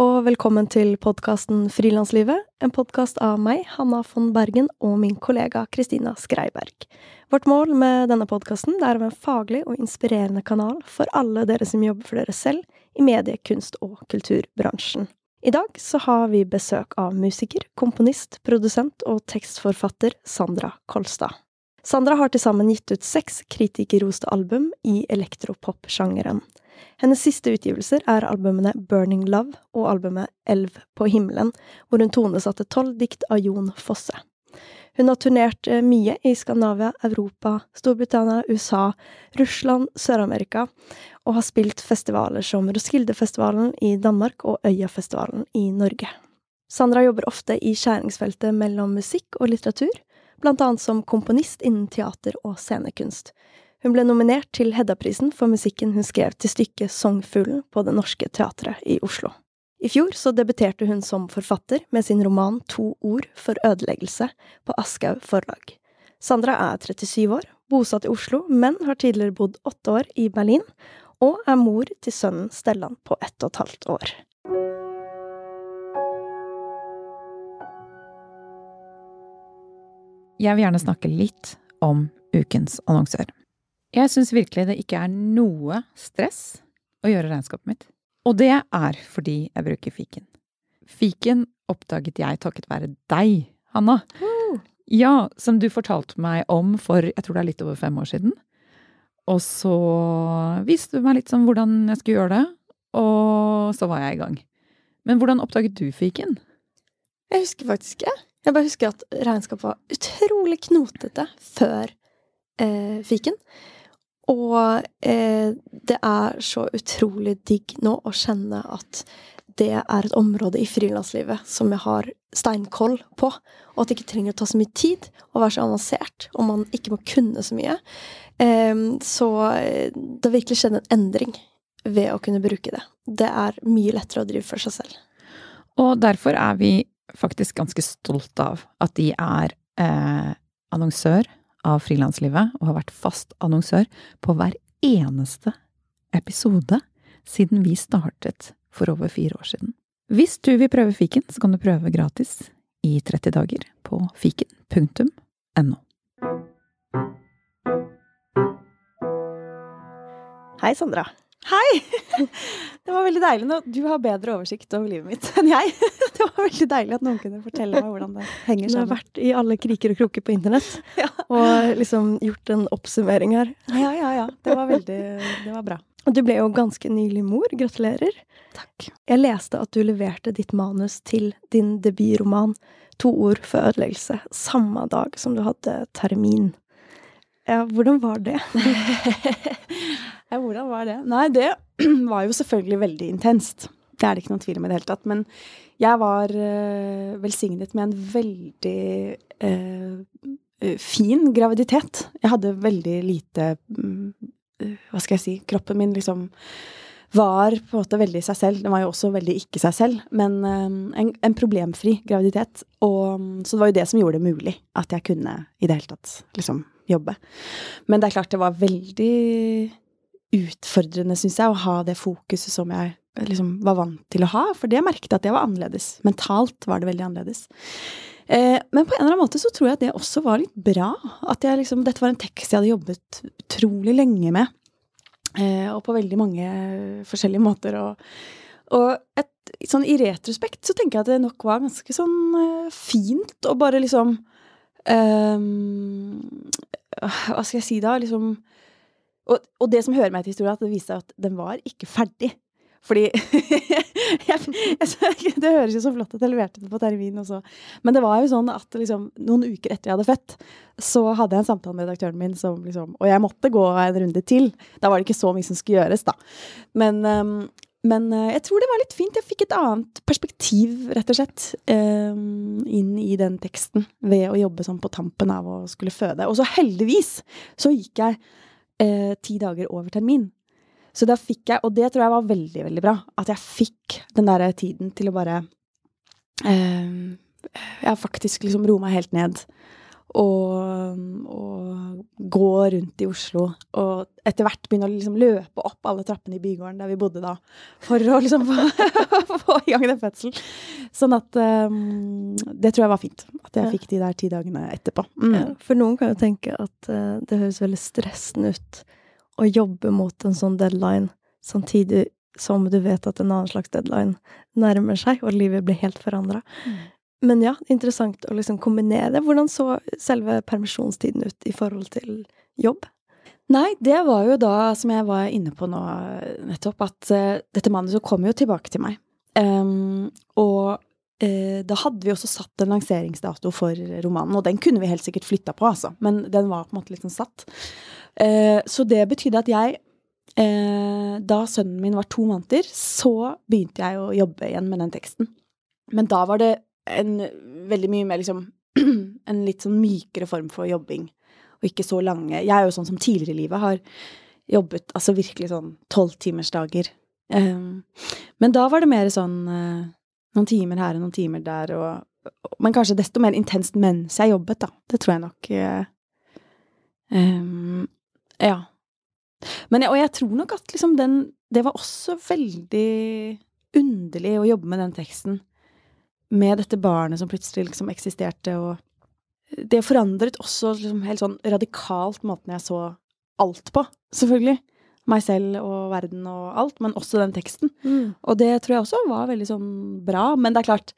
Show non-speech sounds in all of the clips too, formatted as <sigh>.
Og velkommen til podkasten Frilanslivet, en podkast av meg, Hanna von Bergen, og min kollega Kristina Skreiberg. Vårt mål med denne podkasten er å være en faglig og inspirerende kanal for alle dere som jobber for dere selv i medie-, kunst- og kulturbransjen. I dag så har vi besøk av musiker, komponist, produsent og tekstforfatter Sandra Kolstad. Sandra har til sammen gitt ut seks kritikerroste album i elektropop-sjangeren. Hennes siste utgivelser er albumene Burning Love og albumet Elv på himmelen, hvor hun tonesatte tolv dikt av Jon Fosse. Hun har turnert eh, mye i Skandinavia, Europa, Storbritannia, USA, Russland, Sør-Amerika, og har spilt festivaler som Roskildefestivalen i Danmark og Øyafestivalen i Norge. Sandra jobber ofte i skjæringsfeltet mellom musikk og litteratur, blant annet som komponist innen teater og scenekunst. Hun ble nominert til Hedda-prisen for musikken hun skrev til stykket Songfuglen på Det Norske Teatret i Oslo. I fjor så debuterte hun som forfatter med sin roman To ord for ødeleggelse på Aschehoug forlag. Sandra er 37 år, bosatt i Oslo, men har tidligere bodd åtte år i Berlin, og er mor til sønnen Stellan på ett og et halvt år. Jeg vil gjerne snakke litt om ukens annonsør. Jeg syns virkelig det ikke er noe stress å gjøre regnskapet mitt. Og det er fordi jeg bruker fiken. Fiken oppdaget jeg takket være deg, Hanna. Ja, som du fortalte meg om for jeg tror det er litt over fem år siden. Og så viste du meg litt sånn hvordan jeg skulle gjøre det, og så var jeg i gang. Men hvordan oppdaget du fiken? Jeg husker faktisk ikke. Jeg bare husker at regnskapet var utrolig knotete før eh, fiken. Og eh, det er så utrolig digg nå å kjenne at det er et område i frilanslivet som jeg har steinkoll på, og at det ikke trenger å ta så mye tid og være så avansert, og man ikke må kunne så mye. Eh, så det har virkelig skjedd en endring ved å kunne bruke det. Det er mye lettere å drive for seg selv. Og derfor er vi faktisk ganske stolt av at de er eh, annonsør av Frilanslivet, og har vært fast annonsør på hver eneste episode siden vi startet for over fire år siden. Hvis du vil prøve fiken, så kan du prøve gratis i 30 dager på fiken.no. Hei, Sandra. Hei! <laughs> Det var veldig deilig du har bedre oversikt over livet mitt enn jeg. <laughs> Det var veldig deilig at noen kunne fortelle meg hvordan det henger sammen. Du har vært i alle kriker og kroker på internett <laughs> Ja. og liksom gjort en oppsummering her. Ja, ja, ja. Det var veldig Det var bra. Og du ble jo ganske nylig mor. Gratulerer. Takk. Jeg leste at du leverte ditt manus til din debutroman To ord for ødeleggelse samme dag som du hadde termin. Ja, hvordan var det? <laughs> Ja, hvordan var det? Nei, det <clears throat> var jo selvfølgelig veldig intenst. Det er det ikke noen tvil om i det hele tatt. Men jeg var uh, velsignet med en veldig eh, fin graviditet. Jeg hadde veldig lite eh, Hva skal jeg si? Kroppen min liksom var på en måte veldig seg selv. Den var jo også veldig ikke seg selv, men en, en problemfri graviditet. Og, mm, så det var jo det som gjorde det mulig at jeg kunne i det hele tatt liksom jobbe. Men det er klart det var veldig utfordrende, syns jeg, å ha det fokuset som jeg liksom var vant til å ha. For det merket jeg at det var annerledes. Mentalt var det veldig annerledes. Eh, men på en eller annen måte så tror jeg at det også var litt bra. At jeg liksom, dette var en tekst jeg hadde jobbet utrolig lenge med. Eh, og på veldig mange forskjellige måter. Og, og et, sånn i retrospekt så tenker jeg at det nok var ganske sånn eh, fint å bare liksom eh, Hva skal jeg si da? Liksom og, og det som hører meg til historien, at det viste seg at den var ikke ferdig. Fordi <laughs> Det høres jo så flott ut, jeg leverte det på termin og så Men det var jo sånn at liksom, noen uker etter jeg hadde født, så hadde jeg en samtale med redaktøren min som liksom Og jeg måtte gå en runde til. Da var det ikke så mye som skulle gjøres, da. Men um, men eh, jeg tror det var litt fint. Jeg fikk et annet perspektiv, rett og slett, eh, inn i den teksten ved å jobbe sånn på tampen av å skulle føde. Og så heldigvis så gikk jeg eh, ti dager over termin. Så da fikk jeg, og det tror jeg var veldig, veldig bra, at jeg fikk den der tiden til å bare eh, Jeg faktisk liksom roe meg helt ned og, og gå rundt i Oslo. Og etter hvert begynne å liksom løpe opp alle trappene i bygården der vi bodde da, for å liksom få, <laughs> få i gang den fødselen. Sånn at um, Det tror jeg var fint. At jeg fikk de der ti dagene etterpå. Mm. Ja, for noen kan jo tenke at uh, det høres veldig stressende ut å jobbe mot en sånn deadline, samtidig som du vet at en annen slags deadline nærmer seg, og livet blir helt forandra. Mm. Men ja, interessant å liksom kombinere. Hvordan så selve permisjonstiden ut i forhold til jobb? Nei, det var jo da, som jeg var inne på nå nettopp, at uh, dette manuset kom jo tilbake til meg. Um, og uh, da hadde vi også satt en lanseringsdato for romanen, og den kunne vi helt sikkert flytta på, altså. Men den var på en måte liksom satt. Uh, så det betydde at jeg Da sønnen min var to måneder, så begynte jeg å jobbe igjen med den teksten. Men da var det en veldig mye mer liksom <clears throat> En litt sånn mykere form for jobbing og ikke så lange. Jeg er jo sånn som tidligere i livet har jobbet altså virkelig sånn tolvtimersdager. Um, men da var det mer sånn eh, noen timer her og noen timer der, og, men kanskje desto mer intenst mens jeg jobbet, da. Det tror jeg nok um, Ja. Men, og jeg tror nok at liksom den Det var også veldig underlig å jobbe med den teksten. Med dette barnet som plutselig liksom eksisterte, og det forandret også liksom helt sånn radikalt måten jeg så alt på, selvfølgelig. Meg selv og verden og alt, men også den teksten. Og det tror jeg også var veldig sånn bra. Men det er klart,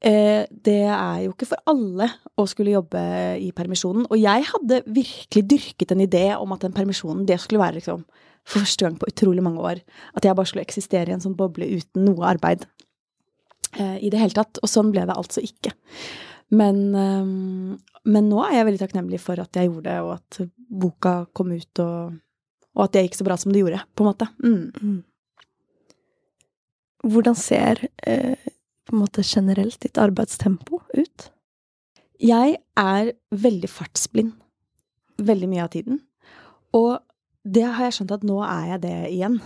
eh, det er jo ikke for alle å skulle jobbe i permisjonen. Og jeg hadde virkelig dyrket en idé om at den permisjonen, det skulle være liksom for første gang på utrolig mange år. At jeg bare skulle eksistere i en sånn boble uten noe arbeid. Eh, I det hele tatt. Og sånn ble det altså ikke. Men, ehm, men nå er jeg veldig takknemlig for at jeg gjorde det, og at boka kom ut, og, og at det gikk så bra som det gjorde, på en måte. Mm. Mm. Hvordan ser eh, på en måte generelt ditt arbeidstempo ut? Jeg er veldig fartsblind veldig mye av tiden. Og det har jeg skjønt at nå er jeg det igjen.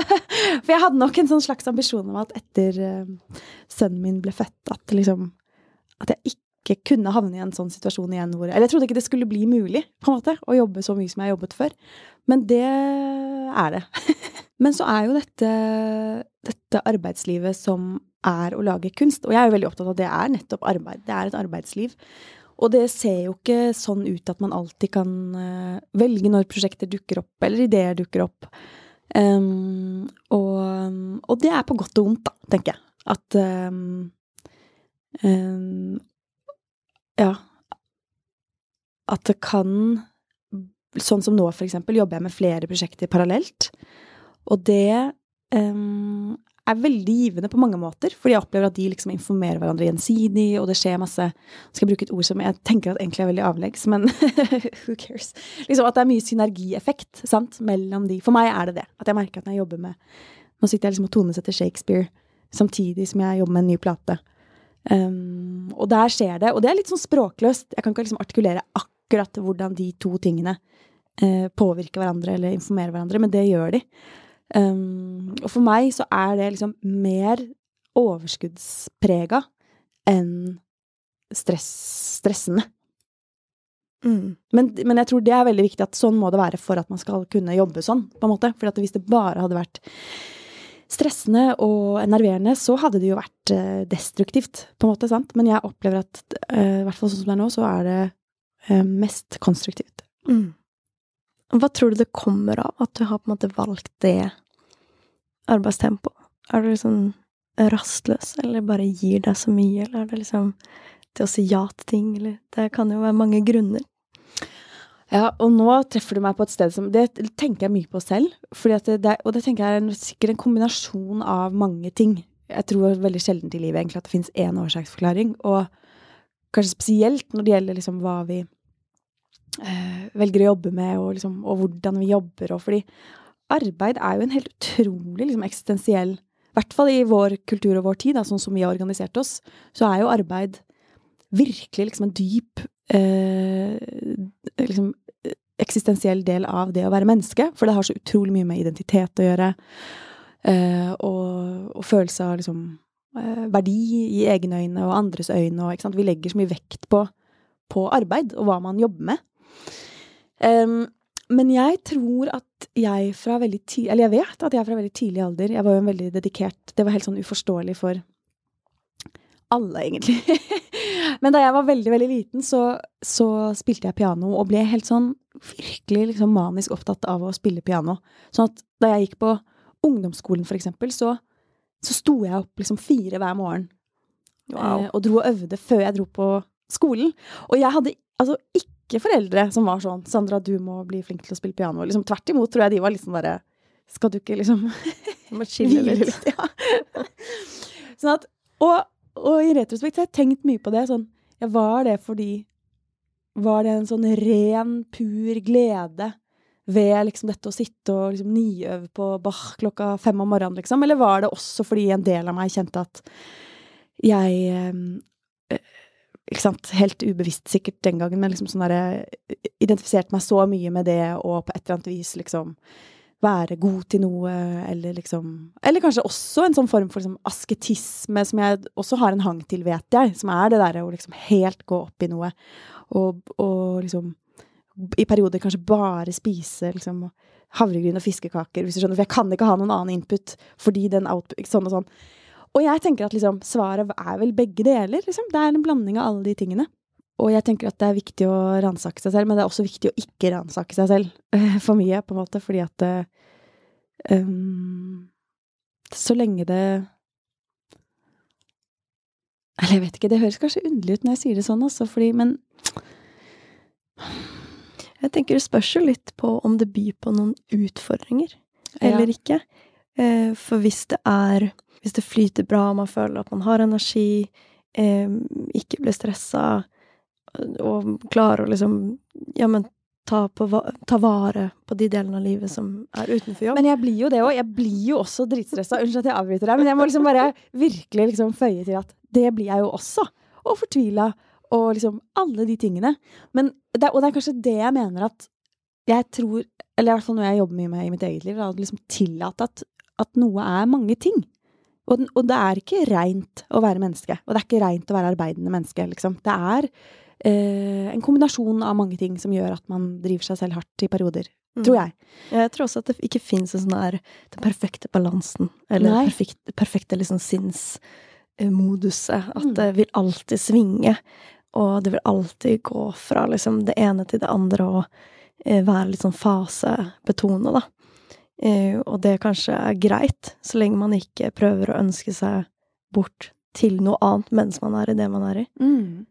<laughs> For jeg hadde nok en sånn slags ambisjon om at etter eh, sønnen min ble født, at liksom At jeg ikke kunne havne i en sånn situasjon igjen hvor Eller jeg trodde ikke det skulle bli mulig, på en måte, å jobbe så mye som jeg har jobbet før. Men det er det. <laughs> Men så er jo dette, dette arbeidslivet som er å lage kunst. Og jeg er jo veldig opptatt av at det er nettopp arbeid. Det er et arbeidsliv. Og det ser jo ikke sånn ut at man alltid kan eh, velge når prosjekter dukker opp, eller ideer dukker opp. Um, og, og det er på godt og vondt, da, tenker jeg. At um, um, Ja. At det kan Sånn som nå, for eksempel, jobber jeg med flere prosjekter parallelt. Og det er veldig givende på mange måter, fordi jeg opplever at de liksom informerer hverandre gjensidig, og det skjer masse Skal jeg bruke et ord som jeg tenker at egentlig er veldig avleggs, men <laughs> who cares? Liksom At det er mye synergieffekt sant, mellom de. For meg er det det. At jeg merker at når jeg jobber med Nå sitter jeg liksom og tonesetter Shakespeare samtidig som jeg jobber med en ny plate. Um, og der skjer det. Og det er litt sånn språkløst. Jeg kan ikke liksom artikulere akkurat hvordan de to tingene uh, påvirker hverandre eller informerer hverandre, men det gjør de. Um, og for meg så er det liksom mer overskuddsprega enn stress, stressende. Mm. Men, men jeg tror det er veldig viktig at sånn må det være for at man skal kunne jobbe sånn, på en måte. For hvis det bare hadde vært stressende og enerverende, så hadde det jo vært uh, destruktivt, på en måte, sant? Men jeg opplever at, eh, i hvert fall sånn som det er nå, så er det uh, mest konstruktivt. Mm. Hva tror du det kommer av at du har på en måte valgt det arbeidstempoet? Er du liksom rastløs, eller bare gir deg så mye, eller er det liksom det å si ja til ting, eller Det kan jo være mange grunner. Ja, og nå treffer du meg på et sted som Det tenker jeg mye på selv. Det, det, og det tenker jeg er en, sikkert en kombinasjon av mange ting. Jeg tror veldig sjelden i livet egentlig at det finnes én årsaksforklaring. Og kanskje spesielt når det gjelder liksom hva vi velger å jobbe med, og, liksom, og hvordan vi jobber. Og fordi arbeid er jo en helt utrolig liksom, eksistensiell I hvert fall i vår kultur og vår tid, da, sånn som vi har organisert oss, så er jo arbeid virkelig liksom en dyp eh, liksom, eksistensiell del av det å være menneske. For det har så utrolig mye med identitet å gjøre. Eh, og, og, følelse av liksom eh, verdi i egne øyne og andres øyne. Og, Vi legger så mye vekt på, på, arbeid og hva man jobber med. Um, men jeg tror at jeg fra veldig tidlig Eller jeg vet at jeg fra veldig tidlig alder Jeg var jo en veldig dedikert Det var helt sånn uforståelig for alle, egentlig. <laughs> Men da jeg var veldig, veldig liten, så, så, spilte jeg piano og ble helt sånn virkelig liksom manisk opptatt av å spille piano. Sånn at da jeg gikk på ungdomsskolen, for eksempel, så, så sto jeg opp liksom fire hver morgen. Wow. Eh, og dro og øvde før jeg dro på skolen. Og jeg hadde altså ikke foreldre som var sånn 'Sandra, du må bli flink til å spille piano'. Liksom, tvert imot tror jeg de var litt sånn derre Skal du ikke liksom Må <laughs> litt? litt ja. <laughs> sånn at, og, og, i retrospekt har jeg tenkt mye på det. Sånn, ja, var det fordi Var det en sånn ren, pur glede ved liksom dette å sitte og liksom niøve på Bach klokka fem om morgenen, liksom? Eller var det også fordi en del av meg kjente at jeg sant, helt ubevisst sikkert den gangen, men liksom sånn derre Identifiserte meg så mye med det, og på et eller annet vis liksom være god til noe, eller liksom Eller kanskje også en sånn form for liksom asketisme, som jeg også har en hang til, vet jeg, som er det derre å liksom helt gå opp i noe, og, og liksom i perioder kanskje bare spise liksom havregryn og fiskekaker, hvis du skjønner, for jeg kan ikke ha noen annen input fordi den output Sånn og sånn. Og jeg tenker at liksom, svaret er vel begge deler. Liksom. Det er en blanding av alle de tingene. Og jeg tenker at det er viktig å ransake seg selv, men det er også viktig å ikke ransake seg selv for mye, på en måte, fordi at um, Så lenge det Eller jeg vet ikke, det høres kanskje underlig ut når jeg sier det sånn, altså, fordi Men Jeg tenker det spørs jo litt på om det byr på noen utfordringer eller ja. ikke. Eh, for hvis det er hvis det flyter bra, man føler at man har energi, eh, ikke blir stressa, og klarer å liksom Ja, men ta, på, ta, vare på de delene av livet som er utenfor jobb. Men jeg blir jo det òg. Jeg blir jo også dritstressa. Unnskyld at jeg avbryter deg, men jeg må liksom bare virkelig liksom føye til at det blir jeg jo også. Og fortvila. Og liksom alle de tingene. Men det, og det er kanskje det jeg mener at jeg tror Eller i hvert fall noe jeg jobber mye med i mitt eget liv. Å liksom tillate at, at noe er mange ting. Og, og, det er ikke reint å være menneske. Og det er ikke reint å være arbeidende menneske, liksom. Det er eh, en kombinasjon av mange ting som gjør at man driver seg selv hardt i perioder. Mm. Tror jeg. Jeg tror også at det ikke fins en sånn den perfekte balansen. Eller den perfekte, perfekte liksom sinnsmoduset. At mm. det vil alltid svinge. Og det vil alltid gå fra liksom det ene til det andre og eh, være litt sånn fasebetona, da. Eh, og det kanskje er greit, så lenge man ikke prøver å ønske seg bort til noe annet mens man er i det man er i. Mm.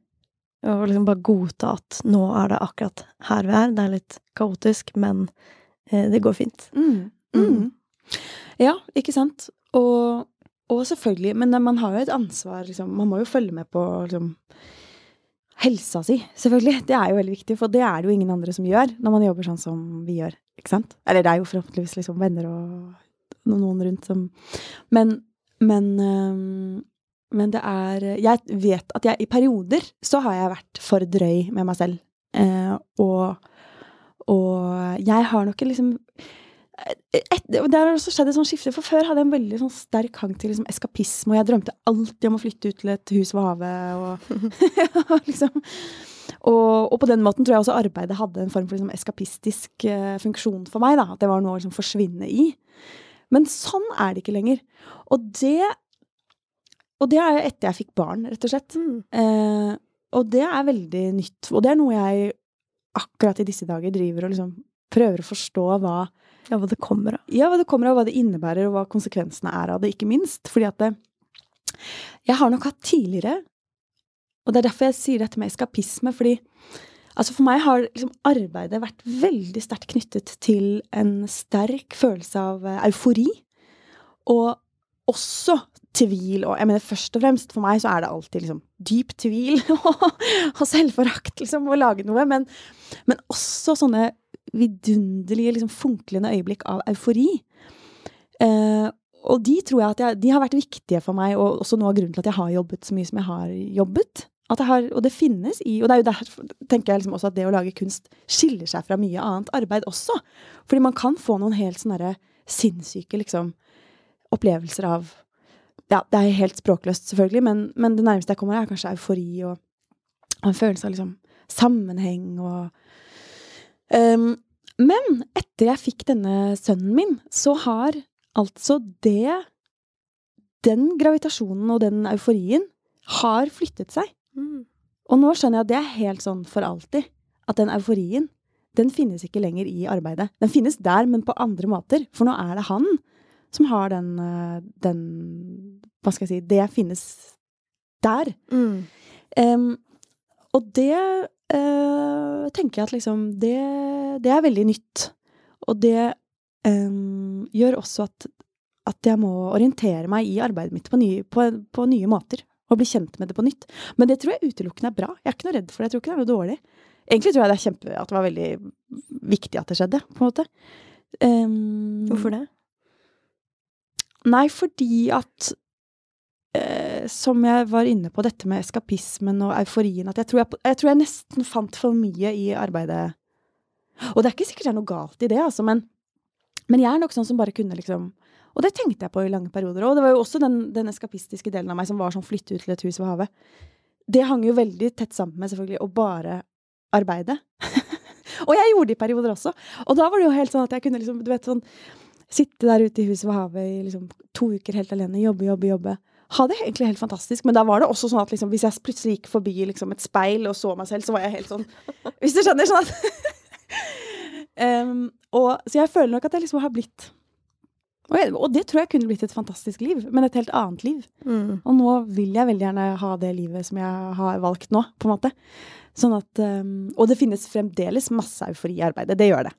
Og liksom bare godta at nå er det akkurat her vi er. Det er litt kaotisk, men eh, det går fint. Mm. Mm. Ja, ikke sant. Og, og, selvfølgelig Men man har jo et ansvar, liksom. Man må jo følge med på liksom, helsa si, selvfølgelig. Det er jo veldig viktig, for det er det jo ingen andre som gjør når man jobber sånn som vi gjør. Ikke sant? Eller det er jo forhåpentligvis liksom venner og noen rundt som Men, men, men det er Jeg vet at jeg i perioder så har jeg vært for drøy med meg selv. Eh, og, og jeg har nok liksom et, det har også skjedd et sånt skifte, for før hadde jeg en veldig sånn sterk hang til liksom, eskapisme, og jeg drømte alltid om å flytte ut til et hus ved havet, og <laughs> liksom og, og, på den måten tror jeg også arbeidet hadde en form for liksom, eskapistisk uh, funksjon for meg. da, At det var noe å liksom, forsvinne i. Men sånn er det ikke lenger. Og det Og det er etter jeg fikk barn, rett og slett. Mm. Uh, og det er veldig nytt. Og det er noe jeg akkurat i disse dager driver og liksom prøver å forstå hva ja, hva det kommer av. Ja, hva det kommer av, hva det innebærer, og hva konsekvensene er av det, ikke minst. Fordi at det, jeg har nok hatt tidligere Og det er derfor jeg sier dette med eskapisme, fordi altså for meg har liksom arbeidet vært veldig sterkt knyttet til en sterk følelse av eh, eufori. Og også tvil, og jeg mener først og fremst for meg så er det alltid liksom dyp tvil <laughs> og, og selvforakt, liksom, å lage noe, men, men også sånne vidunderlige, liksom funklende øyeblikk av eufori. Eh, og de tror jeg at jeg, de har vært viktige for meg, og også noe av grunnen til at jeg har jobbet så mye som jeg har jobbet. Har, og det finnes i Og det er jo derfor tenker jeg liksom også at det å lage kunst skiller seg fra mye annet arbeid også. Fordi man kan få noen helt sånne sinnssyke liksom, opplevelser av Ja, det er helt språkløst, selvfølgelig, men, men det nærmeste jeg kommer, er kanskje eufori og, og en følelse av liksom sammenheng og um, Men etter jeg fikk denne sønnen min, så har altså det Den gravitasjonen og den euforien har flyttet seg. Mm. Og nå skjønner jeg at det er helt sånn for alltid. At den euforien, den finnes ikke lenger i arbeidet. Den finnes der, men på andre måter. For nå er det han som har den, eh, den Hva skal jeg si Det finnes der. Mm. Um, og det uh, tenker jeg at liksom det, det, er veldig nytt. Og det um, gjør også at, at, jeg må orientere meg i arbeidet mitt på nye, på, på nye måter og bli kjent med det på nytt. Men det tror jeg utelukkende er bra. Jeg er ikke noe redd for det. Jeg tror ikke det er noe dårlig. Egentlig tror jeg det kjempe, at det var veldig viktig at det skjedde, på en måte. Um, Hvorfor det? Nei, fordi at eh, Som jeg var inne på, dette med eskapismen og euforien At jeg tror jeg, jeg tror jeg, nesten fant for mye i arbeidet. Og det er ikke sikkert det er noe galt i det, altså, men, men jeg er nok sånn som bare kunne liksom og det tenkte jeg på i lange perioder. Og det var jo også den, den eskapistiske delen av meg som var sånn flytte ut til et hus ved havet. Det hang jo veldig tett sammen med selvfølgelig å bare arbeide. <laughs> og jeg gjorde det i perioder også. Og da var det jo helt sånn at jeg kunne liksom, du vet sånn Sitte der ute i huset ved havet i liksom to uker helt alene, jobbe, jobbe, jobbe. Ha det egentlig helt fantastisk. Men da var det også sånn at liksom, hvis jeg plutselig gikk forbi liksom, et speil og så meg selv, så var jeg helt sånn <laughs> Hvis du skjønner? Sånn at <laughs> um, og, Så jeg føler nok at jeg liksom har blitt og, jeg, og, det tror jeg kunne blitt et fantastisk liv, men et helt annet liv. Mm. Og nå vil jeg veldig gjerne ha det livet som jeg har valgt nå, på en måte. Sånn at um, Og det finnes fremdeles masse eufori i arbeidet. Det gjør det.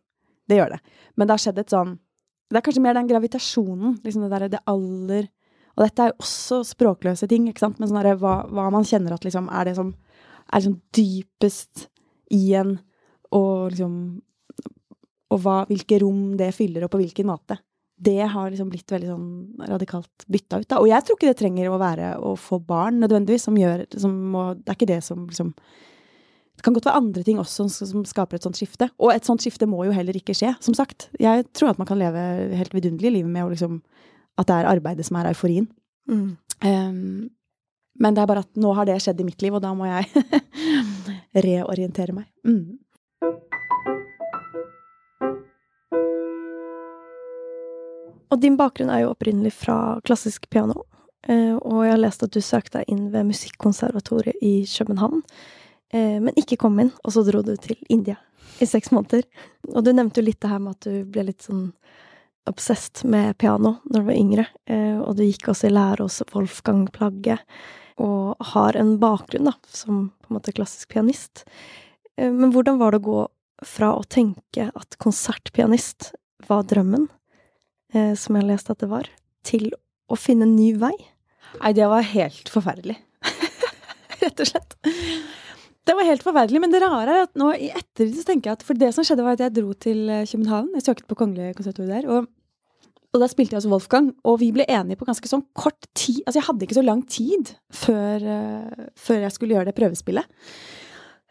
Det gjør det. Men det har skjedd et sånn Det er kanskje mer den gravitasjonen, liksom det derre det aller Og dette er jo også språkløse ting, ikke sant, men sånn hva, hva, man kjenner at liksom er det som er liksom dypest i en, og liksom Og hva, hvilke rom det fyller, og på hvilken måte det har liksom blitt veldig sånn radikalt bytta ut. Da. Og jeg tror ikke det trenger å være å få barn nødvendigvis, som gjør som må, Det er ikke det som liksom Det kan godt være andre ting også som, skaper et sånt skifte. Og et sånt skifte må jo heller ikke skje, som sagt. Jeg tror at man kan leve helt vidunderlige livet med å liksom At det er arbeidet som er euforien. Mm. Um, men det er bare at nå har det skjedd i mitt liv, og da må jeg <laughs> reorientere meg. Mm. Og din bakgrunn er jo opprinnelig fra klassisk piano. Eh, og jeg har lest at du søkte deg inn ved Musikkonservatoriet i København, eh, men ikke kom inn, og så dro du til India i seks måneder. Og du nevnte jo litt det her med at du ble litt sånn obsessed med piano når du var yngre, eh, og du gikk også i lære hos Wolfgang Plagge, og har en bakgrunn da, som på en måte klassisk pianist. Men hvordan var det å gå fra å tenke at konsertpianist var drømmen, eh, som jeg har lest at det var, til å finne en ny vei? Nei, det var helt forferdelig. <laughs> Rett og slett. Det var helt forferdelig. Men det rare er at nå i ettertid så tenker jeg at For det som skjedde, var at jeg dro til eh, København. Jeg søkte på Kongelig konsertord der. og og da spilte jeg også Wolfgang, og vi ble enige på ganske sånn kort tid. Altså, jeg hadde ikke så lang tid før, uh, før jeg skulle gjøre det prøvespillet.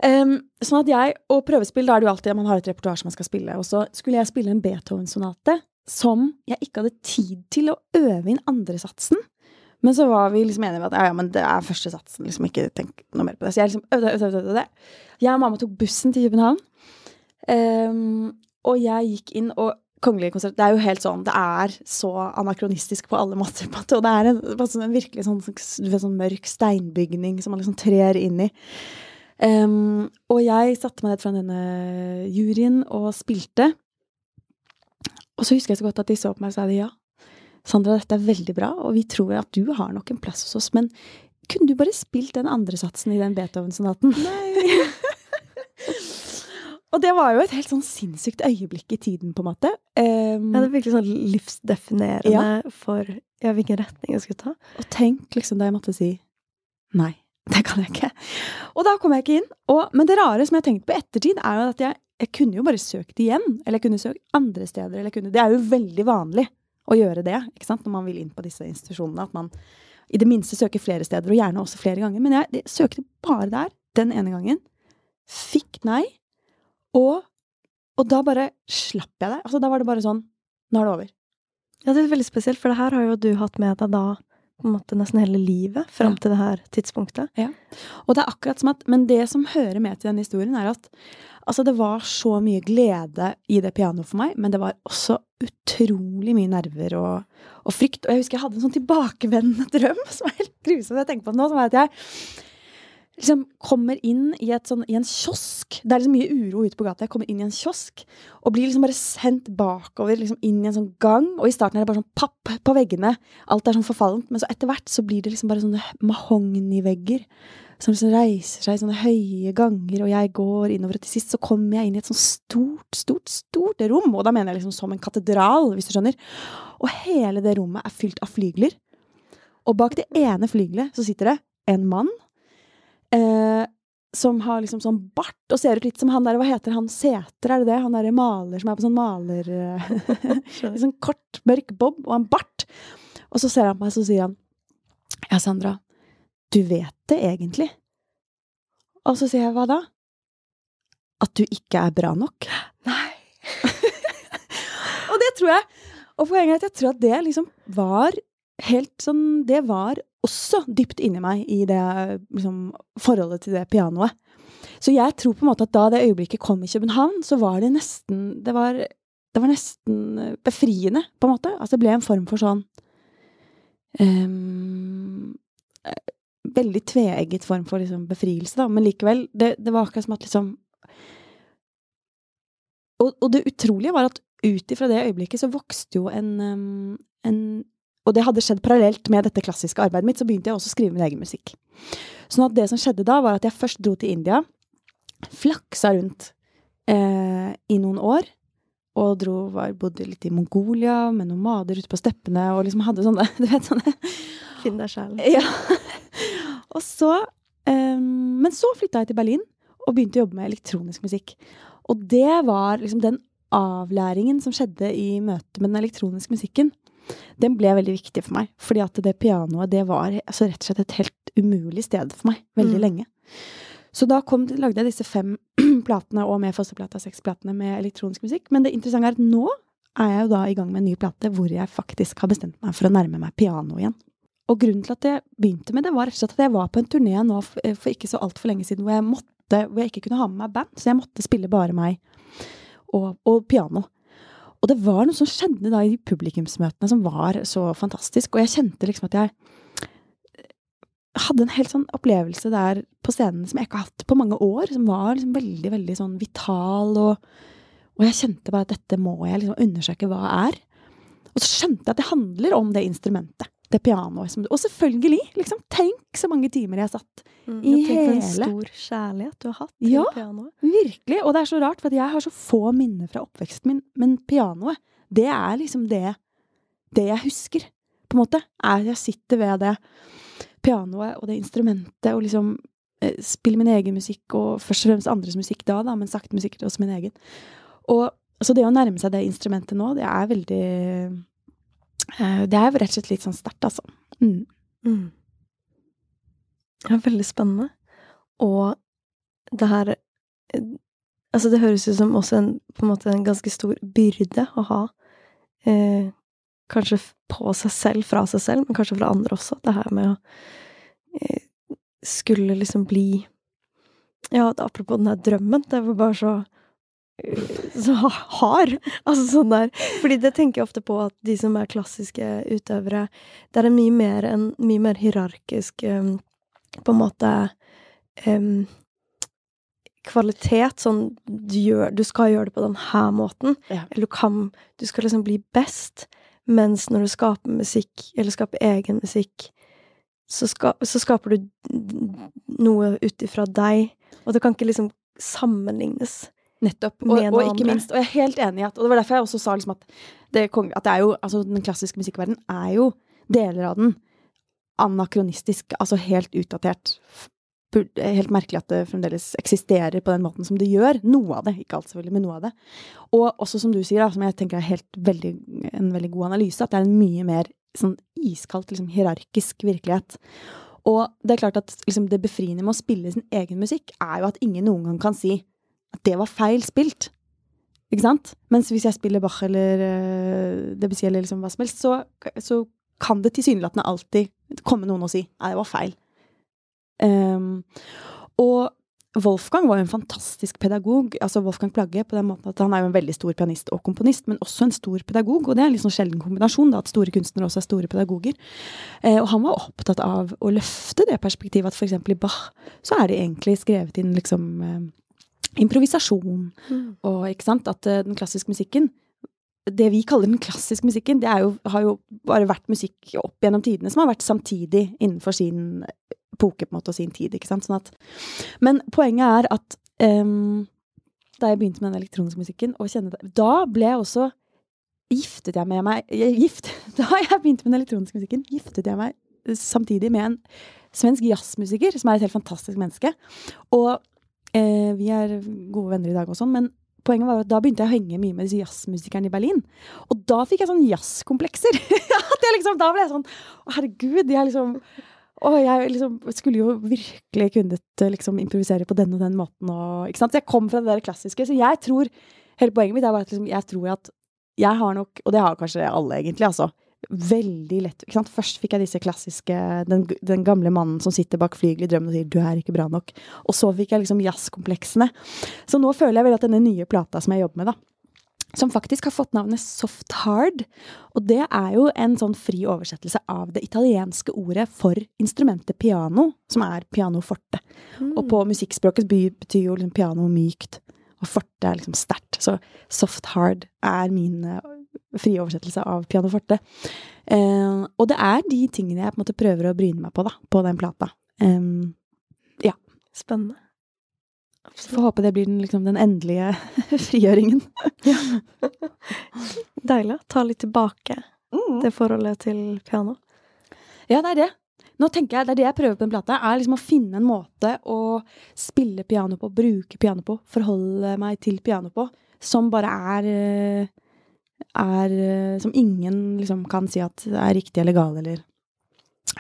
Um, sånn at jeg, Og prøvespill, da er det jo alltid at man har et repertoar som man skal spille. Og så skulle jeg spille en Beethoven-sonate som jeg ikke hadde tid til å øve inn andresatsen. Men så var vi liksom enige om at ja, ja, men det er første satsen. liksom Ikke tenk noe mer på det. Så jeg liksom øvde, øvde, øvde, øvde. Jeg og mamma tok bussen til København. Um, og jeg gikk inn, og Kongelige konsert Det er jo helt sånn Det er så anakronistisk på alle måter. På og det er en, sånn, en virkelig sånn, sånn, mørk steinbygning som man liksom trer inn i. Um, og jeg satte meg ned fra denne juryen og spilte. Og så husker jeg så godt at de så på meg og sa de ja. Sandra, dette er veldig bra, og vi tror at du har nok en plass hos oss, men kunne du bare spilt den andre satsen i den Beethoven-sonaten? Nei. <laughs> og det var jo et helt sånn sinnssykt øyeblikk i tiden, på en måte. Um, ja, det er virkelig sånn livsdefinerende ja. for ja, hvilken retning jeg skulle ta. Og tenk liksom da jeg måtte si nei. Det kan jeg ikke. Og da kom jeg ikke inn. Og, men det rare som jeg har tenkt på ettertid, er jo at jeg jeg kunne jo bare søkt igjen. Eller jeg kunne søkt andre steder. Eller kunne, det er jo veldig vanlig å gjøre det ikke sant? når man vil inn på disse institusjonene. At man i det minste søker flere steder, og gjerne også flere ganger. Men jeg, jeg søkte bare der den ene gangen. Fikk nei. Og, og da bare slapp jeg det. Altså, da var det bare sånn Nå er det over. Ja, det er veldig spesielt, for det her har jo du hatt med deg da på en måte nesten hele livet fram Ja. til det her tidspunktet. Ja. Og det er akkurat som at Men det som hører med til denne historien, er at altså, det var så mye glede i det pianoet for meg, men det var også utrolig mye nerver og, og frykt. Og jeg husker jeg hadde en sånn tilbakevendende <laughs> drøm som er helt grusom jeg tenker på nå, som er at jeg liksom kommer inn i, sånn, i en kiosk. Det er liksom mye uro ute på gata. Jeg kommer inn i en kiosk og blir liksom bare sendt bakover liksom inn i en sånn gang. Og i starten er det bare sånn papp på veggene. Alt er sånn forfallent. Men så etter hvert så blir det liksom bare sånne mahognivegger som liksom reiser seg i sånne høye ganger, og jeg går innover, og til sist så kommer jeg inn i et sånn stort, stort, stort rom. Og da mener jeg liksom som en katedral, hvis du skjønner. Og hele det rommet er fylt av flygler. Og bak det ene flygelet så sitter det en mann eh, som har liksom sånn bart og ser ut litt som han der Hva heter han? Sæter, er det det? Han derre maler som er på sånn maler... eh, <laughs> Litt sånn kort, mørk bob og en bart. Og så ser han på meg, så sier han Ja, Sandra, du vet det egentlig. Og så sier jeg hva da? At du ikke er bra nok. <gasps> Nei. <laughs> Og det tror jeg Og poenget er at jeg tror at det liksom var helt sånn Det var også dypt inni meg i det liksom, forholdet til det pianoet. Så jeg tror på en måte at da det øyeblikket kom i København, så var det nesten Det var, det var nesten befriende, på en måte. Altså det ble en form for sånn ehm, eh, Veldig tveegget form for liksom befrielse, da. Men likevel, det, det var akkurat som at liksom og, og det utrolige var at ut ifra det øyeblikket så vokste jo en, um, en Og det hadde skjedd parallelt med dette klassiske arbeidet mitt, så begynte jeg også å skrive min egen musikk. Sånn at det som skjedde da, var at jeg først dro til India, flaksa rundt eh, i noen år, og dro, var, bodde litt i Mongolia med nomader ute på steppene, og liksom hadde sånne <laughs> Du vet, sånne Finn deg sjæl. ja. Og så eh, Men så flytta jeg til Berlin og begynte å jobbe med elektronisk musikk. Og det var liksom den avlæringen som skjedde i møte med den elektroniske musikken. Den ble veldig viktig for meg. Fordi at det pianoet, det var altså rett og slett et helt umulig sted for meg. Veldig Mm. lenge. Så da kom, lagde jeg disse fem <clears throat> platene, og med fosterplata seks platene med elektronisk musikk. Men det interessante er at nå er jeg jo da i gang med en ny plate hvor jeg faktisk har bestemt meg for å nærme meg piano igjen. Og grunnen til at jeg begynte med det, var rett og slett at jeg var på en turné nå for, for ikke så altfor lenge siden hvor jeg, måtte, hvor jeg ikke kunne ha med meg band, så jeg måtte spille bare meg og, og piano. Og det var noe som skjedde da i publikumsmøtene som var så fantastisk, og jeg kjente liksom at jeg hadde en helt sånn opplevelse der på scenen som jeg ikke har hatt på mange år, som var liksom veldig, veldig sånn vital, og, og jeg kjente bare at dette må jeg liksom undersøke hva er. Og så skjønte jeg at det handler om det instrumentet, det pianoet. Som, og selvfølgelig, liksom, tenk så mange timer jeg satt. Mm, I hele... Tenk for en stor kjærlighet du har hatt til Ja. pianoet. Virkelig. Og det er så rart, for jeg har så få minner fra oppveksten min, men pianoet, det er liksom det, det jeg husker, på en måte. Er jeg sitter ved det pianoet og det instrumentet og liksom eh, spiller min egen musikk, og først og fremst andres musikk da, da men sakte, men sikkert også min egen. Og så det å nærme seg det instrumentet nå, det er veldig Det er rett og slett litt sånn sterkt, altså. Mm. Mm. Ja, veldig spennende. Og det her eh, Altså, det høres ut som også en, på en måte en ganske stor byrde å ha. Eh, kanskje på seg selv, fra seg selv, men kanskje fra andre også. Det her med å eh, skulle liksom bli Ja, apropos den her drømmen. Det var bare så eh, <laughs> så ha- hard. Altså sånn der Fordi det tenker jeg ofte på at de som er klassiske utøvere, det er en mye mer, en mye mer hierarkisk um, på en måte um, kvalitet. Sånn du, gjør, du skal gjøre det på den her måten. Ja. Eller du kan Du skal liksom bli best. Mens når du skaper musikk, eller skaper egen musikk, så, ska, så skaper du noe ut ifra deg. Og det kan ikke liksom sammenlignes. Nettopp. Og, og ikke minst, og jeg er helt enig i at Og det var derfor jeg også sa liksom at, det, at det er jo, altså den klassiske musikkverdenen er jo deler av den anakronistisk, altså helt utdatert helt merkelig at det fremdeles eksisterer på den måten som det gjør. Noe av det, ikke alt selvfølgelig, men noe av det. Og også som du sier, da, som jeg tenker er helt veldig, en veldig god analyse, at det er en mye mer sånn iskaldt, liksom, hierarkisk virkelighet. Og det er klart at liksom, det befriende med å spille sin egen musikk, er jo at ingen noen gang kan si at det var feil spilt. Ikke sant? Mens hvis jeg spiller Bach eller uh, Debussy eller liksom hva som helst, så, så kan det tilsynelatende alltid komme noen og si nei, det var feil. Um, og Wolfgang var jo en fantastisk pedagog, altså Wolfgang Plagge, på den måten at han er jo en veldig stor pianist og komponist, men også en stor pedagog, og det er en sånn sjelden kombinasjon, da, at store kunstnere også er store pedagoger. Eh, og han var opptatt av å løfte det perspektivet at eksempel i Bach så er det egentlig skrevet inn liksom eh, improvisasjon, mm. og ikke sant, at eh, den klassiske musikken det vi kaller den klassiske musikken, det jo, har jo bare vært musikk opp gjennom tidene som har vært samtidig innenfor sin epoke på en måte, og sin tid. ikke sant? Sånn at, men poenget er at um, da jeg begynte med den elektroniske musikken, og kjenne det, da ble jeg også Giftet jeg med meg gift, <laughs> Da jeg begynte med den elektroniske musikken, giftet jeg meg samtidig med en svensk jazzmusiker, som er et helt fantastisk menneske. Og eh, vi er gode venner i dag og sånn, men poenget var at da begynte jeg å henge mye med disse jazzmusikerne i Berlin. Og da fikk jeg sånn jazzkomplekser. <laughs> liksom, da ble jeg sånn herregud, er liksom og jeg liksom skulle jo virkelig kunnet liksom improvisere på den og den måten og Ikke sant. Jeg kom fra det der klassiske. Så jeg tror Hele poenget mitt er bare at liksom, jeg tror at jeg har nok, og det har kanskje alle egentlig, altså, veldig lett ikke sant? Først fikk jeg disse klassiske den, den gamle mannen som sitter bak flygelet i drømmen og sier 'du er ikke bra nok'. Og så fikk jeg liksom jazzkompleksene. Så nå føler jeg vel at denne nye plata som jeg jobber med, da, som faktisk har fått navnet Soft Hard. Og det er jo en sånn fri oversettelse av det italienske ordet for instrumentet piano, som er pianoforte. Mm. Og på musikkspråket betyr jo liksom piano mykt, og forte er liksom sterkt. Så Soft Hard er min uh, frie oversettelse av pianoforte. Uh, og det er de tingene jeg på en måte prøver å bryne meg på, da, på den plata. Um, ja. Spennende. Får håpe det blir den, liksom, den endelige <laughs> frigjøringen. ja. Deilig ta litt tilbake mm. det forholdet til piano. Ja, det er det. Nå tenker jeg, Det er det jeg prøver på den plata, er liksom å finne en måte å spille piano på, bruke piano på, forholde meg til piano på, som bare er eh, er Som ingen liksom kan si at er riktig eller gal, eller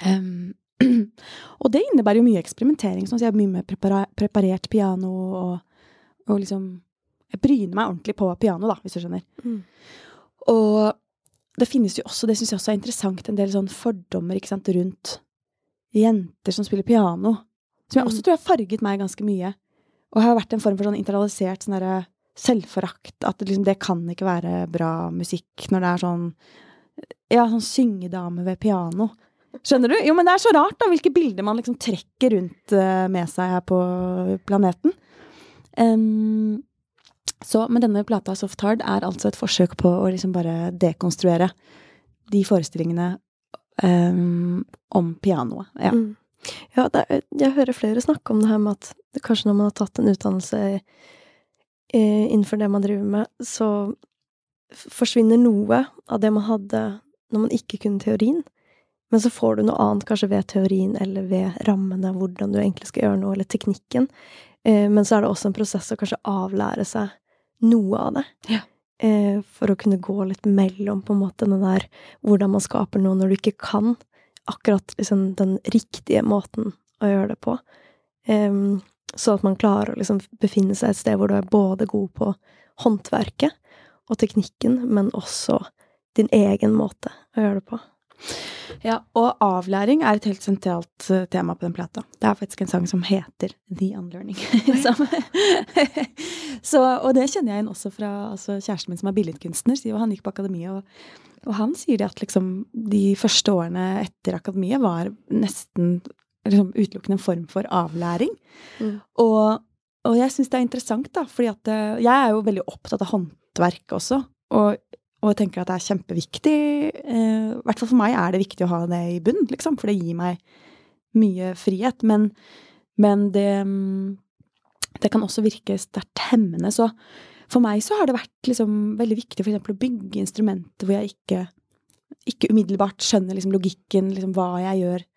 um, <clears throat> og det innebærer jo mye eksperimentering. Sånn at jeg har mye mer preparert piano og, og, liksom Jeg bryner meg ordentlig på piano, da, hvis du skjønner. Mm. Og det finnes jo også, det syns jeg også er interessant, en del sånn fordommer ikke sant, rundt jenter som spiller piano. Som jeg også mm. tror har farget meg ganske mye. Og har vært en form for sånn internalisert sånn derre selvforakt. At det, liksom, det kan ikke være bra musikk når det er sånn Ja, sånn syngedame ved piano. Skjønner du? Jo, men det er så rart, da, hvilke bilder man liksom trekker rundt uh, med seg her på planeten. Um, så, men denne plata Soft Hard er altså et forsøk på å liksom bare dekonstruere de forestillingene um, om pianoet. Ja. Mm. Ja, er, jeg hører flere snakke om det her med at kanskje når man har tatt en utdannelse eh, innenfor det man driver med, så forsvinner noe av det man hadde når man ikke kunne teorien. Men så får du noe annet kanskje ved teorien eller ved rammene, hvordan du egentlig skal gjøre noe, eller teknikken. Eh, men så er det også en prosess å kanskje avlære seg noe av det. Ja. Eh, for å kunne gå litt mellom på en måte den der hvordan man skaper noe når du ikke kan akkurat liksom den riktige måten å gjøre det på. Eh, så at man klarer å liksom befinne seg et sted hvor du er både god på håndverket og teknikken, men også din egen måte å gjøre det på. Ja, og avlæring er et helt sentralt uh, tema på den plata. Det er faktisk en sang som heter The Unlearning. <laughs> <laughs> så, og det kjenner jeg igjen også fra altså, kjæresten min som er billedkunstner. Sier, han gikk på akademiet, og, og, han sier det at liksom de første årene etter akademiet var nesten liksom, utelukkende en form for avlæring. Mm. Og, og, jeg syns det er interessant, da, fordi at uh, jeg er jo veldig opptatt av håndverk også. Og og jeg tenker at det er kjempeviktig. Eh, hvert fall for meg er det viktig å ha det i bunn, liksom, for det gir meg mye frihet. Men, men det, det kan også virke sterkt hemmende. Så for meg så har det vært liksom veldig viktig eksempel å bygge instrumenter hvor jeg ikke, ikke umiddelbart skjønner liksom logikken, liksom hva jeg gjør.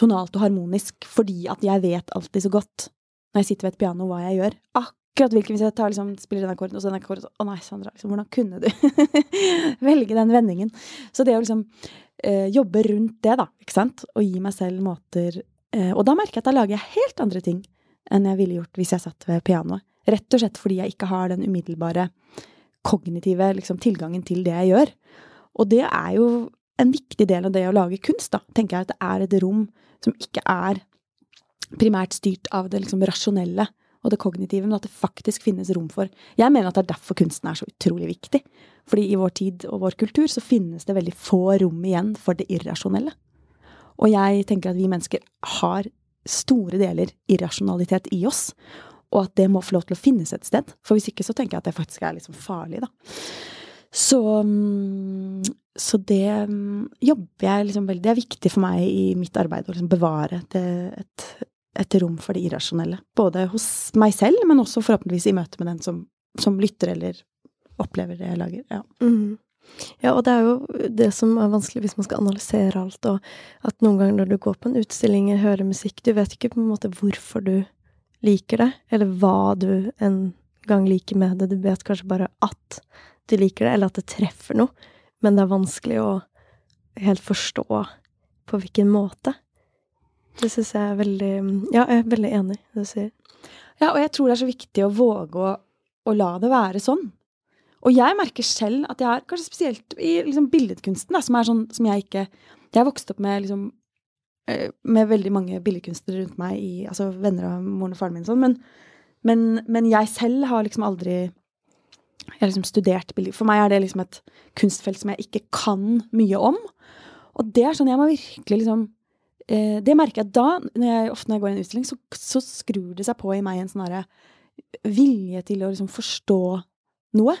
Tonalt og harmonisk fordi at jeg vet alltid så godt når jeg sitter ved et piano, hva jeg gjør. Akkurat hvilken Hvis jeg tar, liksom, spiller den akkorden og så den akkorden Å nei, Sandra, liksom, hvordan kunne du <laughs> velge den vendingen? Så det å liksom eh, jobbe rundt det, da, ikke sant, og gi meg selv måter eh, Og da merker jeg at da lager jeg helt andre ting enn jeg ville gjort hvis jeg satt ved pianoet. Rett og slett fordi jeg ikke har den umiddelbare kognitive liksom, tilgangen til det jeg gjør. Og det er jo en viktig del av det å lage kunst, da, tenker jeg at det er et rom som ikke er primært styrt av det liksom rasjonelle og det kognitive, men at det faktisk finnes rom for Jeg mener at det er derfor kunsten er så utrolig viktig. Fordi i vår tid og vår kultur så finnes det veldig få rom igjen for det irrasjonelle. Og jeg tenker at vi mennesker har store deler irrasjonalitet i oss, og at det må få lov til å finnes et sted. For hvis ikke så tenker jeg at det faktisk er liksom farlig, da. Så, mm, så det mm, jobber jeg liksom veldig Det er viktig for meg i mitt arbeid å liksom bevare et, et, et, rom for det irrasjonelle. Både hos meg selv, men også forhåpentligvis i møte med den som, som lytter eller opplever det jeg lager. Ja. Mm. Ja, og det er jo det som er vanskelig hvis man skal analysere alt, og at noen ganger når du går på en utstilling eller hører musikk, du vet ikke på en måte hvorfor du liker det, eller hva du en gang liker med det, du vet kanskje bare at du liker det, eller at det treffer noe, men det er vanskelig å helt forstå på hvilken måte. Det syns jeg er veldig Ja, jeg er veldig enig i det du sier. Ja, og jeg tror det er så viktig å våge å, å la det være sånn. Og jeg merker selv at jeg har, kanskje spesielt i liksom billedkunsten, da, som er sånn som jeg ikke Jeg har vokst opp med liksom eh, med veldig mange billedkunstnere rundt meg, i, altså venner av moren og faren min, sånn, men, men, men jeg selv har liksom aldri jeg liksom studert bilder. For meg er det liksom et kunstfelt som jeg ikke kan mye om. Og det er sånn jeg må virkelig liksom eh, Det merker jeg da, når jeg, ofte når jeg går i en utstilling, så, så skrur det seg på i meg en sånn vilje til å liksom forstå noe.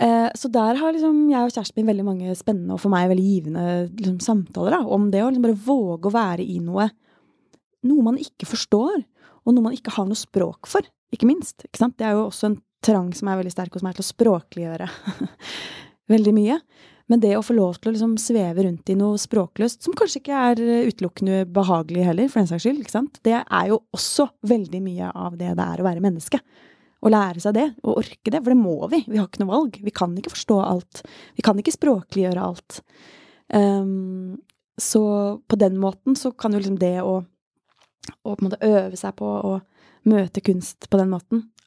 Eh, så der har liksom jeg og kjæresten min veldig mange spennende og for meg veldig givende liksom, samtaler da, om det å liksom bare våge å være i noe noe man ikke forstår, og noe man ikke har noe språk for, ikke minst. Ikke sant? Det er jo også en trang som er veldig sterk hos meg til å språkliggjøre <laughs> veldig mye. Men det å få lov til å liksom sveve rundt i noe språkløst, som kanskje ikke er utelukkende behagelig heller, for den saks skyld, ikke sant? det er jo også veldig mye av det det er å være menneske. Å lære seg det, og orke det, for det må vi. Vi har ikke noe valg. Vi kan ikke forstå alt. Vi kan ikke språkliggjøre alt. Um, så på den måten så kan jo liksom det å, å på en måte øve seg på å møte kunst på den måten,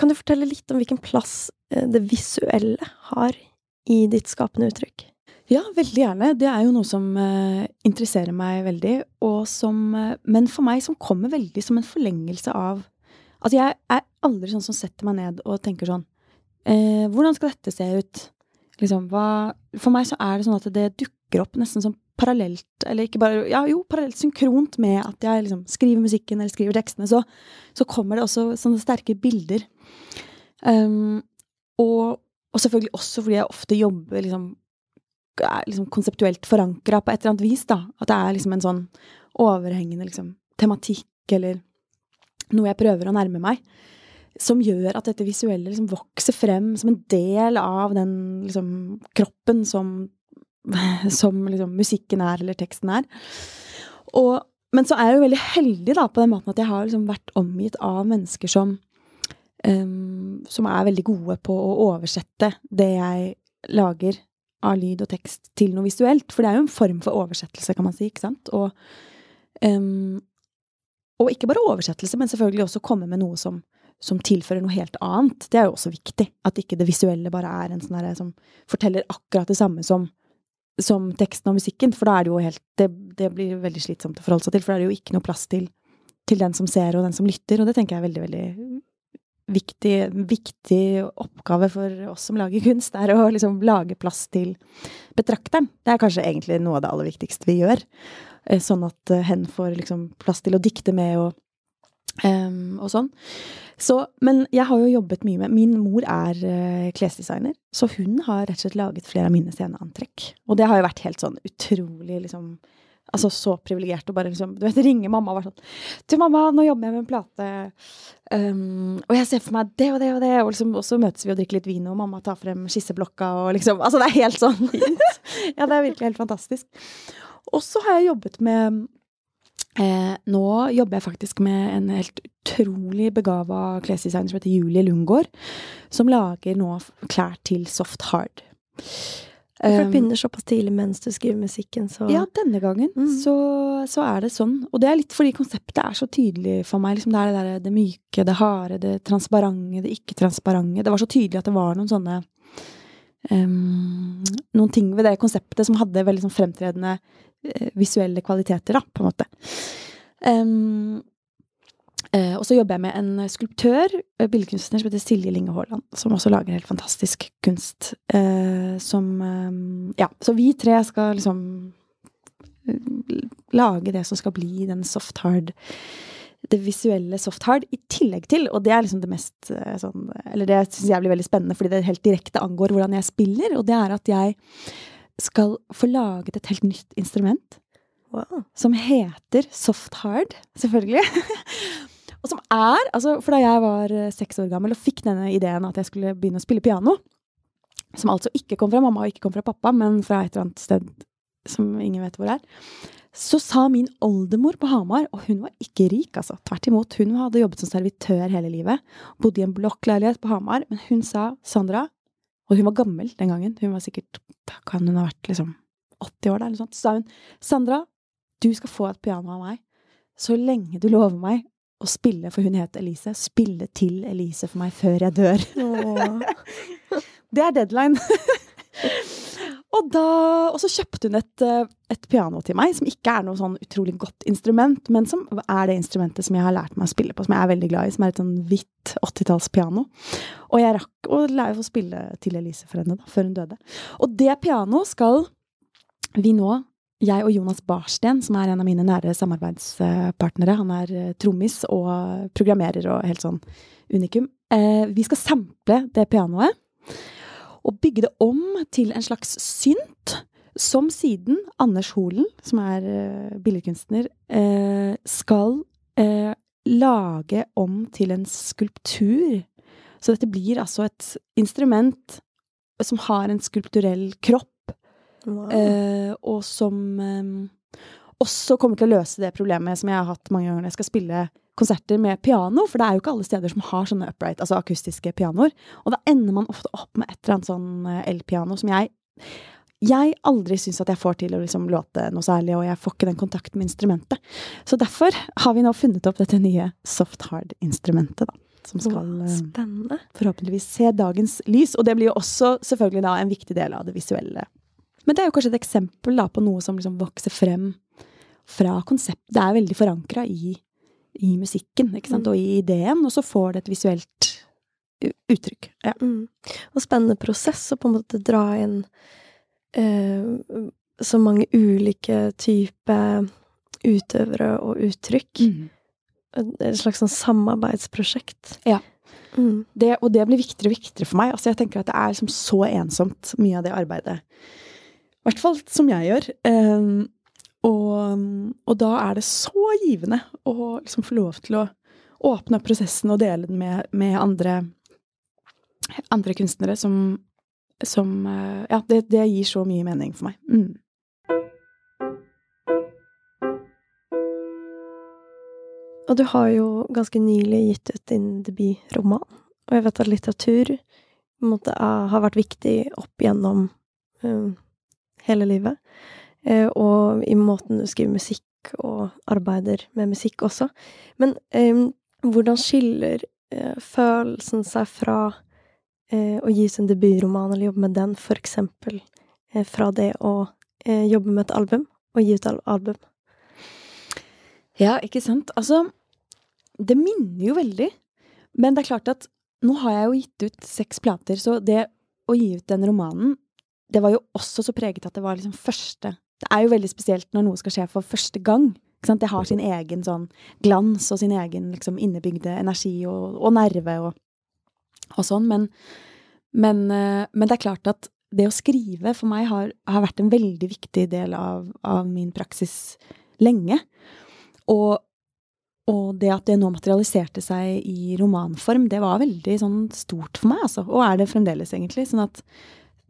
Kan du fortelle litt om hvilken plass eh, det visuelle har i ditt skapende uttrykk? Ja, veldig gjerne. Det er jo noe som uh, interesserer meg veldig, som uh, Men for meg som kommer veldig som en forlengelse av Altså, jeg er aldri sånn som setter meg ned og tenker sånn uh, Hvordan skal dette se ut? Liksom, hva For meg så er det sånn at det dukker opp nesten som parallelt, eller ikke bare Ja, jo, parallelt synkront med at jeg liksom skriver musikken eller skriver tekstene, så, så kommer det også sånne sterke bilder. Um, og, og, selvfølgelig også fordi jeg ofte jobber liksom, er liksom konseptuelt forankra på et eller annet vis, da. At det er liksom en sånn overhengende liksom, tematikk eller noe jeg prøver å nærme meg. Som gjør at dette visuelle liksom vokser frem som en del av den liksom, kroppen som <laughs> som liksom musikken er, eller teksten er. Og, men så er jeg jo veldig heldig da, på den måten at jeg har liksom vært omgitt av mennesker som um, Som er veldig gode på å oversette det jeg lager av lyd og tekst til noe visuelt. For det er jo en form for oversettelse, kan man si. ikke sant? Og Um, og ikke bare oversettelse, men selvfølgelig også komme med noe som, som, tilfører noe helt annet. Det er jo også viktig. At ikke det visuelle bare er en sånn herre som forteller akkurat det samme som, som teksten og musikken. For da er det jo helt det, det, blir veldig slitsomt å forholde seg til, for da er det jo ikke noe plass til, til den som ser og den som lytter, og det tenker jeg er veldig, veldig viktig, viktig oppgave for oss som lager kunst, er å liksom lage plass til betrakteren. Det er kanskje egentlig noe av det aller viktigste vi gjør. Eh, sånn at eh, hen får liksom plass til å dikte med og, um, og sånn. Så, men jeg har jo jobbet mye med Min mor er uh, klesdesigner, så hun har rett og slett laget flere av mine sceneantrekk. Og det har jo vært helt sånn utrolig liksom Altså så privilegert å bare liksom Du vet, ringe mamma og være sånn 'Du, mamma, nå jobber jeg med en plate, um, og jeg ser for meg det og det og det', og, liksom, og så møtes vi og drikker litt vin, og mamma tar frem skisseblokka og liksom Altså, det er helt sånn <laughs> Ja, det er virkelig helt fantastisk. Og så har jeg jobbet med eh, Nå jobber jeg faktisk med en helt utrolig begava klesdesigner som heter Julie Lundgaard, som lager nå klær til soft hard. For det um, begynner såpass tidlig mens du skriver musikken, så Ja, denne gangen mm. så, så, er det sånn. Og det er litt fordi konseptet er så tydelig for meg. Liksom det er det der, det myke, det harde, det transparente, det ikke-transparente. Det var så tydelig at det var noen sånne um, Noen ting ved det konseptet som hadde veldig sånn fremtredende Eh, visuelle kvaliteter, da, på en måte. Um, uh, og så jobber jeg med en skulptør, eh, billedkunstner, som heter Silje Linge Haaland, som også lager helt fantastisk kunst. Uh, som um, Ja, så vi tre skal liksom lage det som skal bli den soft hard det visuelle soft hard, i tillegg til, og det er liksom det mest sånn Eller det syns jeg blir veldig spennende, fordi det helt direkte angår hvordan jeg spiller, og det er at jeg skal få laget et helt nytt instrument. Wow. Som heter soft hard, selvfølgelig. <laughs> og som er altså, For da jeg var eh, seks år gammel og fikk denne ideen at jeg skulle begynne å spille piano, som altså ikke kom fra mamma og ikke kom fra pappa, men fra et eller annet sted som ingen vet hvor det er, så sa min oldemor på Hamar, og hun var ikke rik, altså, tvert imot, hun hadde jobbet som servitør hele livet, bodde i en blokkleilighet på Hamar, men hun sa, Sandra, og hun var gammel den gangen. Hun var sikkert Kan hun ha vært liksom 80 år, da, eller sånt. Så sa hun Sandra, du skal få et piano av meg så lenge du lover meg å spille, for hun het Elise, spille til Elise for meg før jeg dør. <laughs> det er deadline. <laughs> Og, da, og så kjøpte hun et, eh, et, piano til meg, som ikke er noe sånn utrolig godt instrument, men som er det instrumentet som jeg har lært meg å spille på, som jeg er veldig glad i, som er et sånn hvitt 80-tallspiano. Og jeg rakk å lære å spille til Elise for henne, da, før hun døde. Og det pianoet skal vi nå jeg og Jonas Barsten, som er en av mine nære samarbeidspartnere, han er eh, trommis og programmerer og helt sånn unikum, eh, vi skal sample det pianoet og bygge det om til en slags synt, som siden Anders Holen, som er uh, billedkunstner, uh, skal uh, lage om til en skulptur. Så dette blir altså et instrument som har en skulpturell kropp, wow. og som um, også kommer til å løse det problemet som jeg har hatt mange ganger når jeg skal spille konserter med piano, for det er jo ikke alle steder som har sånne upright, altså akustiske pianoer. Og da ender man ofte opp med et eller annet sånn eh, elpiano som jeg jeg aldri syns at jeg får til å liksom låte noe særlig, og jeg får ikke den kontakten med instrumentet. Så derfor har vi nå funnet opp dette nye soft hard-instrumentet, da. Som skal Spennende. forhåpentligvis se dagens lys. Og det blir jo også selvfølgelig da en viktig del av det visuelle. Men det er jo kanskje et eksempel da på noe som liksom vokser frem fra konsept. Det er veldig forankra i i musikken ikke sant? Mm. og i ideen, og så får det et visuelt uttrykk. Ja. Mm. Og spennende prosess å på en måte dra inn eh, så mange ulike typer utøvere og uttrykk. Mm. Et slags sånn samarbeidsprosjekt. Ja. Mm. Det, og det blir viktigere og viktigere for meg. Altså, jeg tenker at det er liksom så ensomt, mye av det arbeidet. I hvert fall som jeg gjør. Um, og, og, da er det så givende å liksom få lov til å åpne opp prosessen og dele den med, med andre, andre, kunstnere som, som eh, Ja, det, det, gir så mye mening for meg. Mm. Og du har jo ganske nylig gitt ut din debutroman, og jeg vet at litteratur måte, har vært viktig opp gjennom um, hele livet. Eh, og i måten du skriver musikk og arbeider med musikk også. Men eh, hvordan skiller eh, følelsen seg fra å gi sin debutroman eller jobbe med den, for eksempel, fra det å jobbe med et album og gi ut al album? Ja, ikke sant. Altså, det minner jo veldig. Men det er klart at nå har jeg jo gitt ut seks plater, så det å gi ut den romanen, det var jo også så preget at det var liksom første Det er jo veldig spesielt når noe skal skje for første gang. Det har sin egen sånn glans og sin egen liksom innebygde energi og, og nerve og, og sånn. Men, men, eh, men, det er klart at det å skrive for meg har, har vært en veldig viktig del av, av min praksis lenge. Og og det at det nå materialiserte seg i romanform, det var veldig sånn stort for meg, altså. Og er det fremdeles, egentlig. Sånn at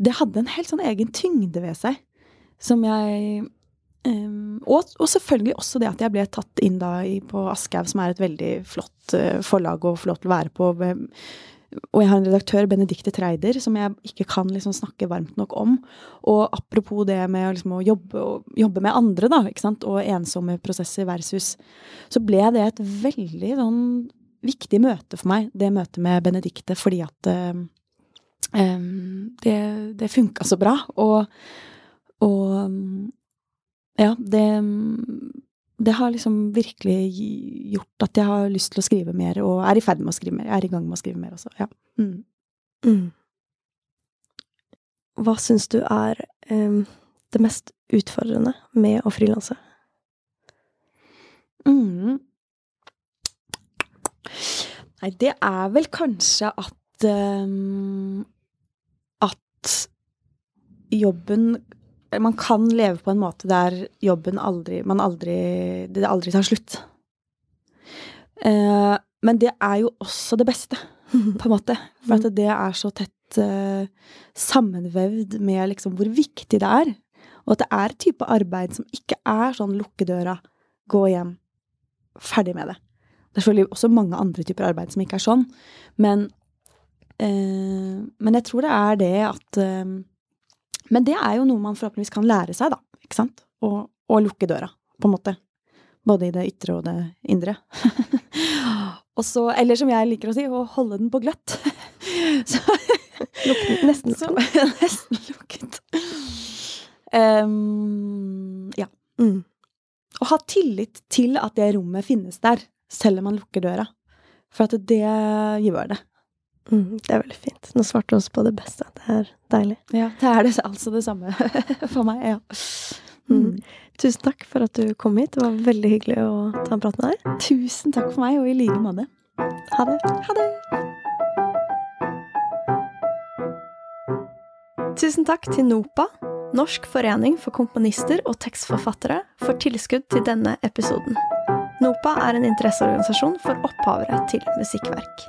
det hadde en helt sånn egen tyngde ved seg som jeg um, og, og, selvfølgelig også det at jeg ble tatt inn da i, på Aschehoug, som er et veldig flott uh, forlag lov til å være på. Og jeg har en redaktør, Benedicte Treider, som jeg ikke kan liksom snakke varmt nok om. Og apropos det med liksom å jobbe, jobbe, med andre, da, ikke sant? og ensomme prosesser versus Så ble det et veldig sånn viktig møte for meg, det møtet med Benedicte, fordi at um, det, det funka så bra. Og, og ja, det det har liksom virkelig gjort at jeg har lyst til å skrive mer, og er i ferd med å skrive mer. Jeg er i gang med å skrive mer også, ja. Mm. Mm. Hva syns du er um, det mest utfordrende med å frilanse? Mm. Nei, det er vel kanskje at um, At jobben man kan leve på en måte der jobben aldri Man aldri Det aldri tar slutt. Eh, men det er jo også det beste, <laughs> på en måte. For at det er så tett eh, sammenvevd med liksom hvor viktig det er. Og at det er type arbeid som ikke er sånn lukke døra, gå hjem, ferdig med det. Det er selvfølgelig også mange andre typer arbeid som ikke er sånn, men, eh, men jeg tror det er det at eh, men det er jo noe man forhåpentligvis kan lære seg, da. Ikke sant? Å lukke døra, på en måte. Både i det ytre og det indre. <laughs> og så, eller som jeg liker å si, å holde den på gløtt. <laughs> så, lukket, nesten så, <laughs> nesten lukket. Um, ja. Mm. Ha tillit til at det rommet finnes der, selv om man lukker døra. For at det gjør det. Mm, det er veldig fint. Nå svarte du også på det beste. Det er deilig. Ja, det er det, altså det samme <laughs> for meg. ja. Mm. mm. Tusen takk for at du kom hit. Det var veldig hyggelig å ta en prat med deg. Tusen takk for meg, og i like måte. Ha det. Ha det. Tusen takk til NOPA, Norsk forening for komponister og tekstforfattere, for tilskudd til denne episoden. NOPA er en interesseorganisasjon for opphavere til musikkverk.